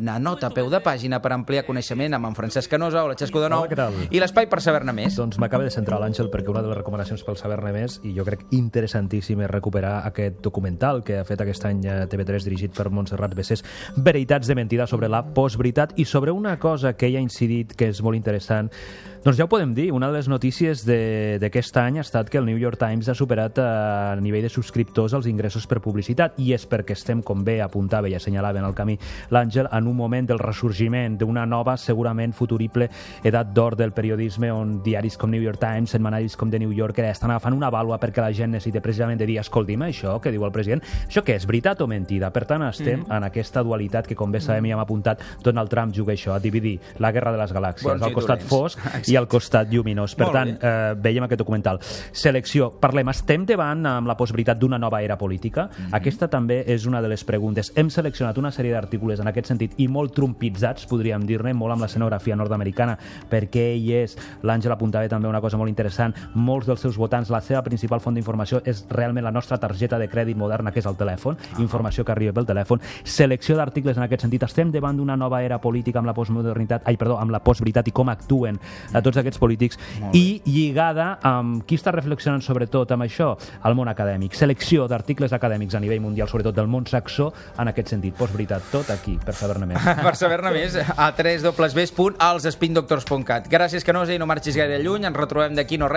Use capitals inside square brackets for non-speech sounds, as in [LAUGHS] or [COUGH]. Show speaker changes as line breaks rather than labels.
Una nota a peu de pàgina per ampliar coneixement amb en Francesc Canosa. O la Xesco de Nou.
Hola,
i l'espai per saber-ne més.
Doncs m'acaba de centrar l'Àngel perquè una de les recomanacions pel saber-ne més i jo crec interessantíssim és recuperar aquest documental que ha fet aquest any eh, TV3 dirigit per Montserrat Bessés Veritats de mentida sobre la postveritat. I sobre una cosa que ella ha incidit que és molt interessant doncs ja ho podem dir, una de les notícies de- d'aquest any ha estat que el New York Times ha superat eh, a nivell de subscriptors els ingressos per publicitat i és perquè estem, com bé apuntava i assenyalava en el camí l'Àngel, en un moment del ressorgiment d'una nova, segurament futurible edat d'or del periodisme on diaris com New York Times, setmanaris com The New Yorker estan agafant una vàlua perquè la gent necessita precisament de dir escolti'm això que diu el president, això què és, veritat o mentida? Per tant, estem en aquesta dualitat que com bé sabem i hem apuntat, Donald Trump juga això, a dividir la guerra de les galàxies,
Bons
al costat
dolents.
fosc [LAUGHS] i al costat lluminós. Per
Molt
tant, eh, veiem aquest documental. Selecció. Parlem, estem davant amb la possibilitat d'una nova era política? Aquesta també és una de les preguntes. Hem seleccionat una sèrie d'articles en aquest sentit i molt trumpitzats, podríem dir-ne, molt amb l'escenografia nord-americana, perquè ell és, l'Àngel apuntava també una cosa molt interessant, molts dels seus votants, la seva principal font d'informació és realment la nostra targeta de crèdit moderna, que és el telèfon, informació que arriba pel telèfon, selecció d'articles en aquest sentit. Estem davant d'una nova era política amb la postmodernitat, ai, perdó, amb la postveritat i com actuen a tots aquests polítics i lligada amb qui està reflexionant sobretot amb això, el món acadèmic. Selecció d'articles acadèmics a nivell mundial, sobretot del món saxó, en aquest sentit. Postveritat, tot aquí, per saber-ne més. [LAUGHS]
per saber-ne més, a www.alsspindoctors.cat. Gràcies, Canosa, i no marxis gaire lluny. Ens retrobem d'aquí no res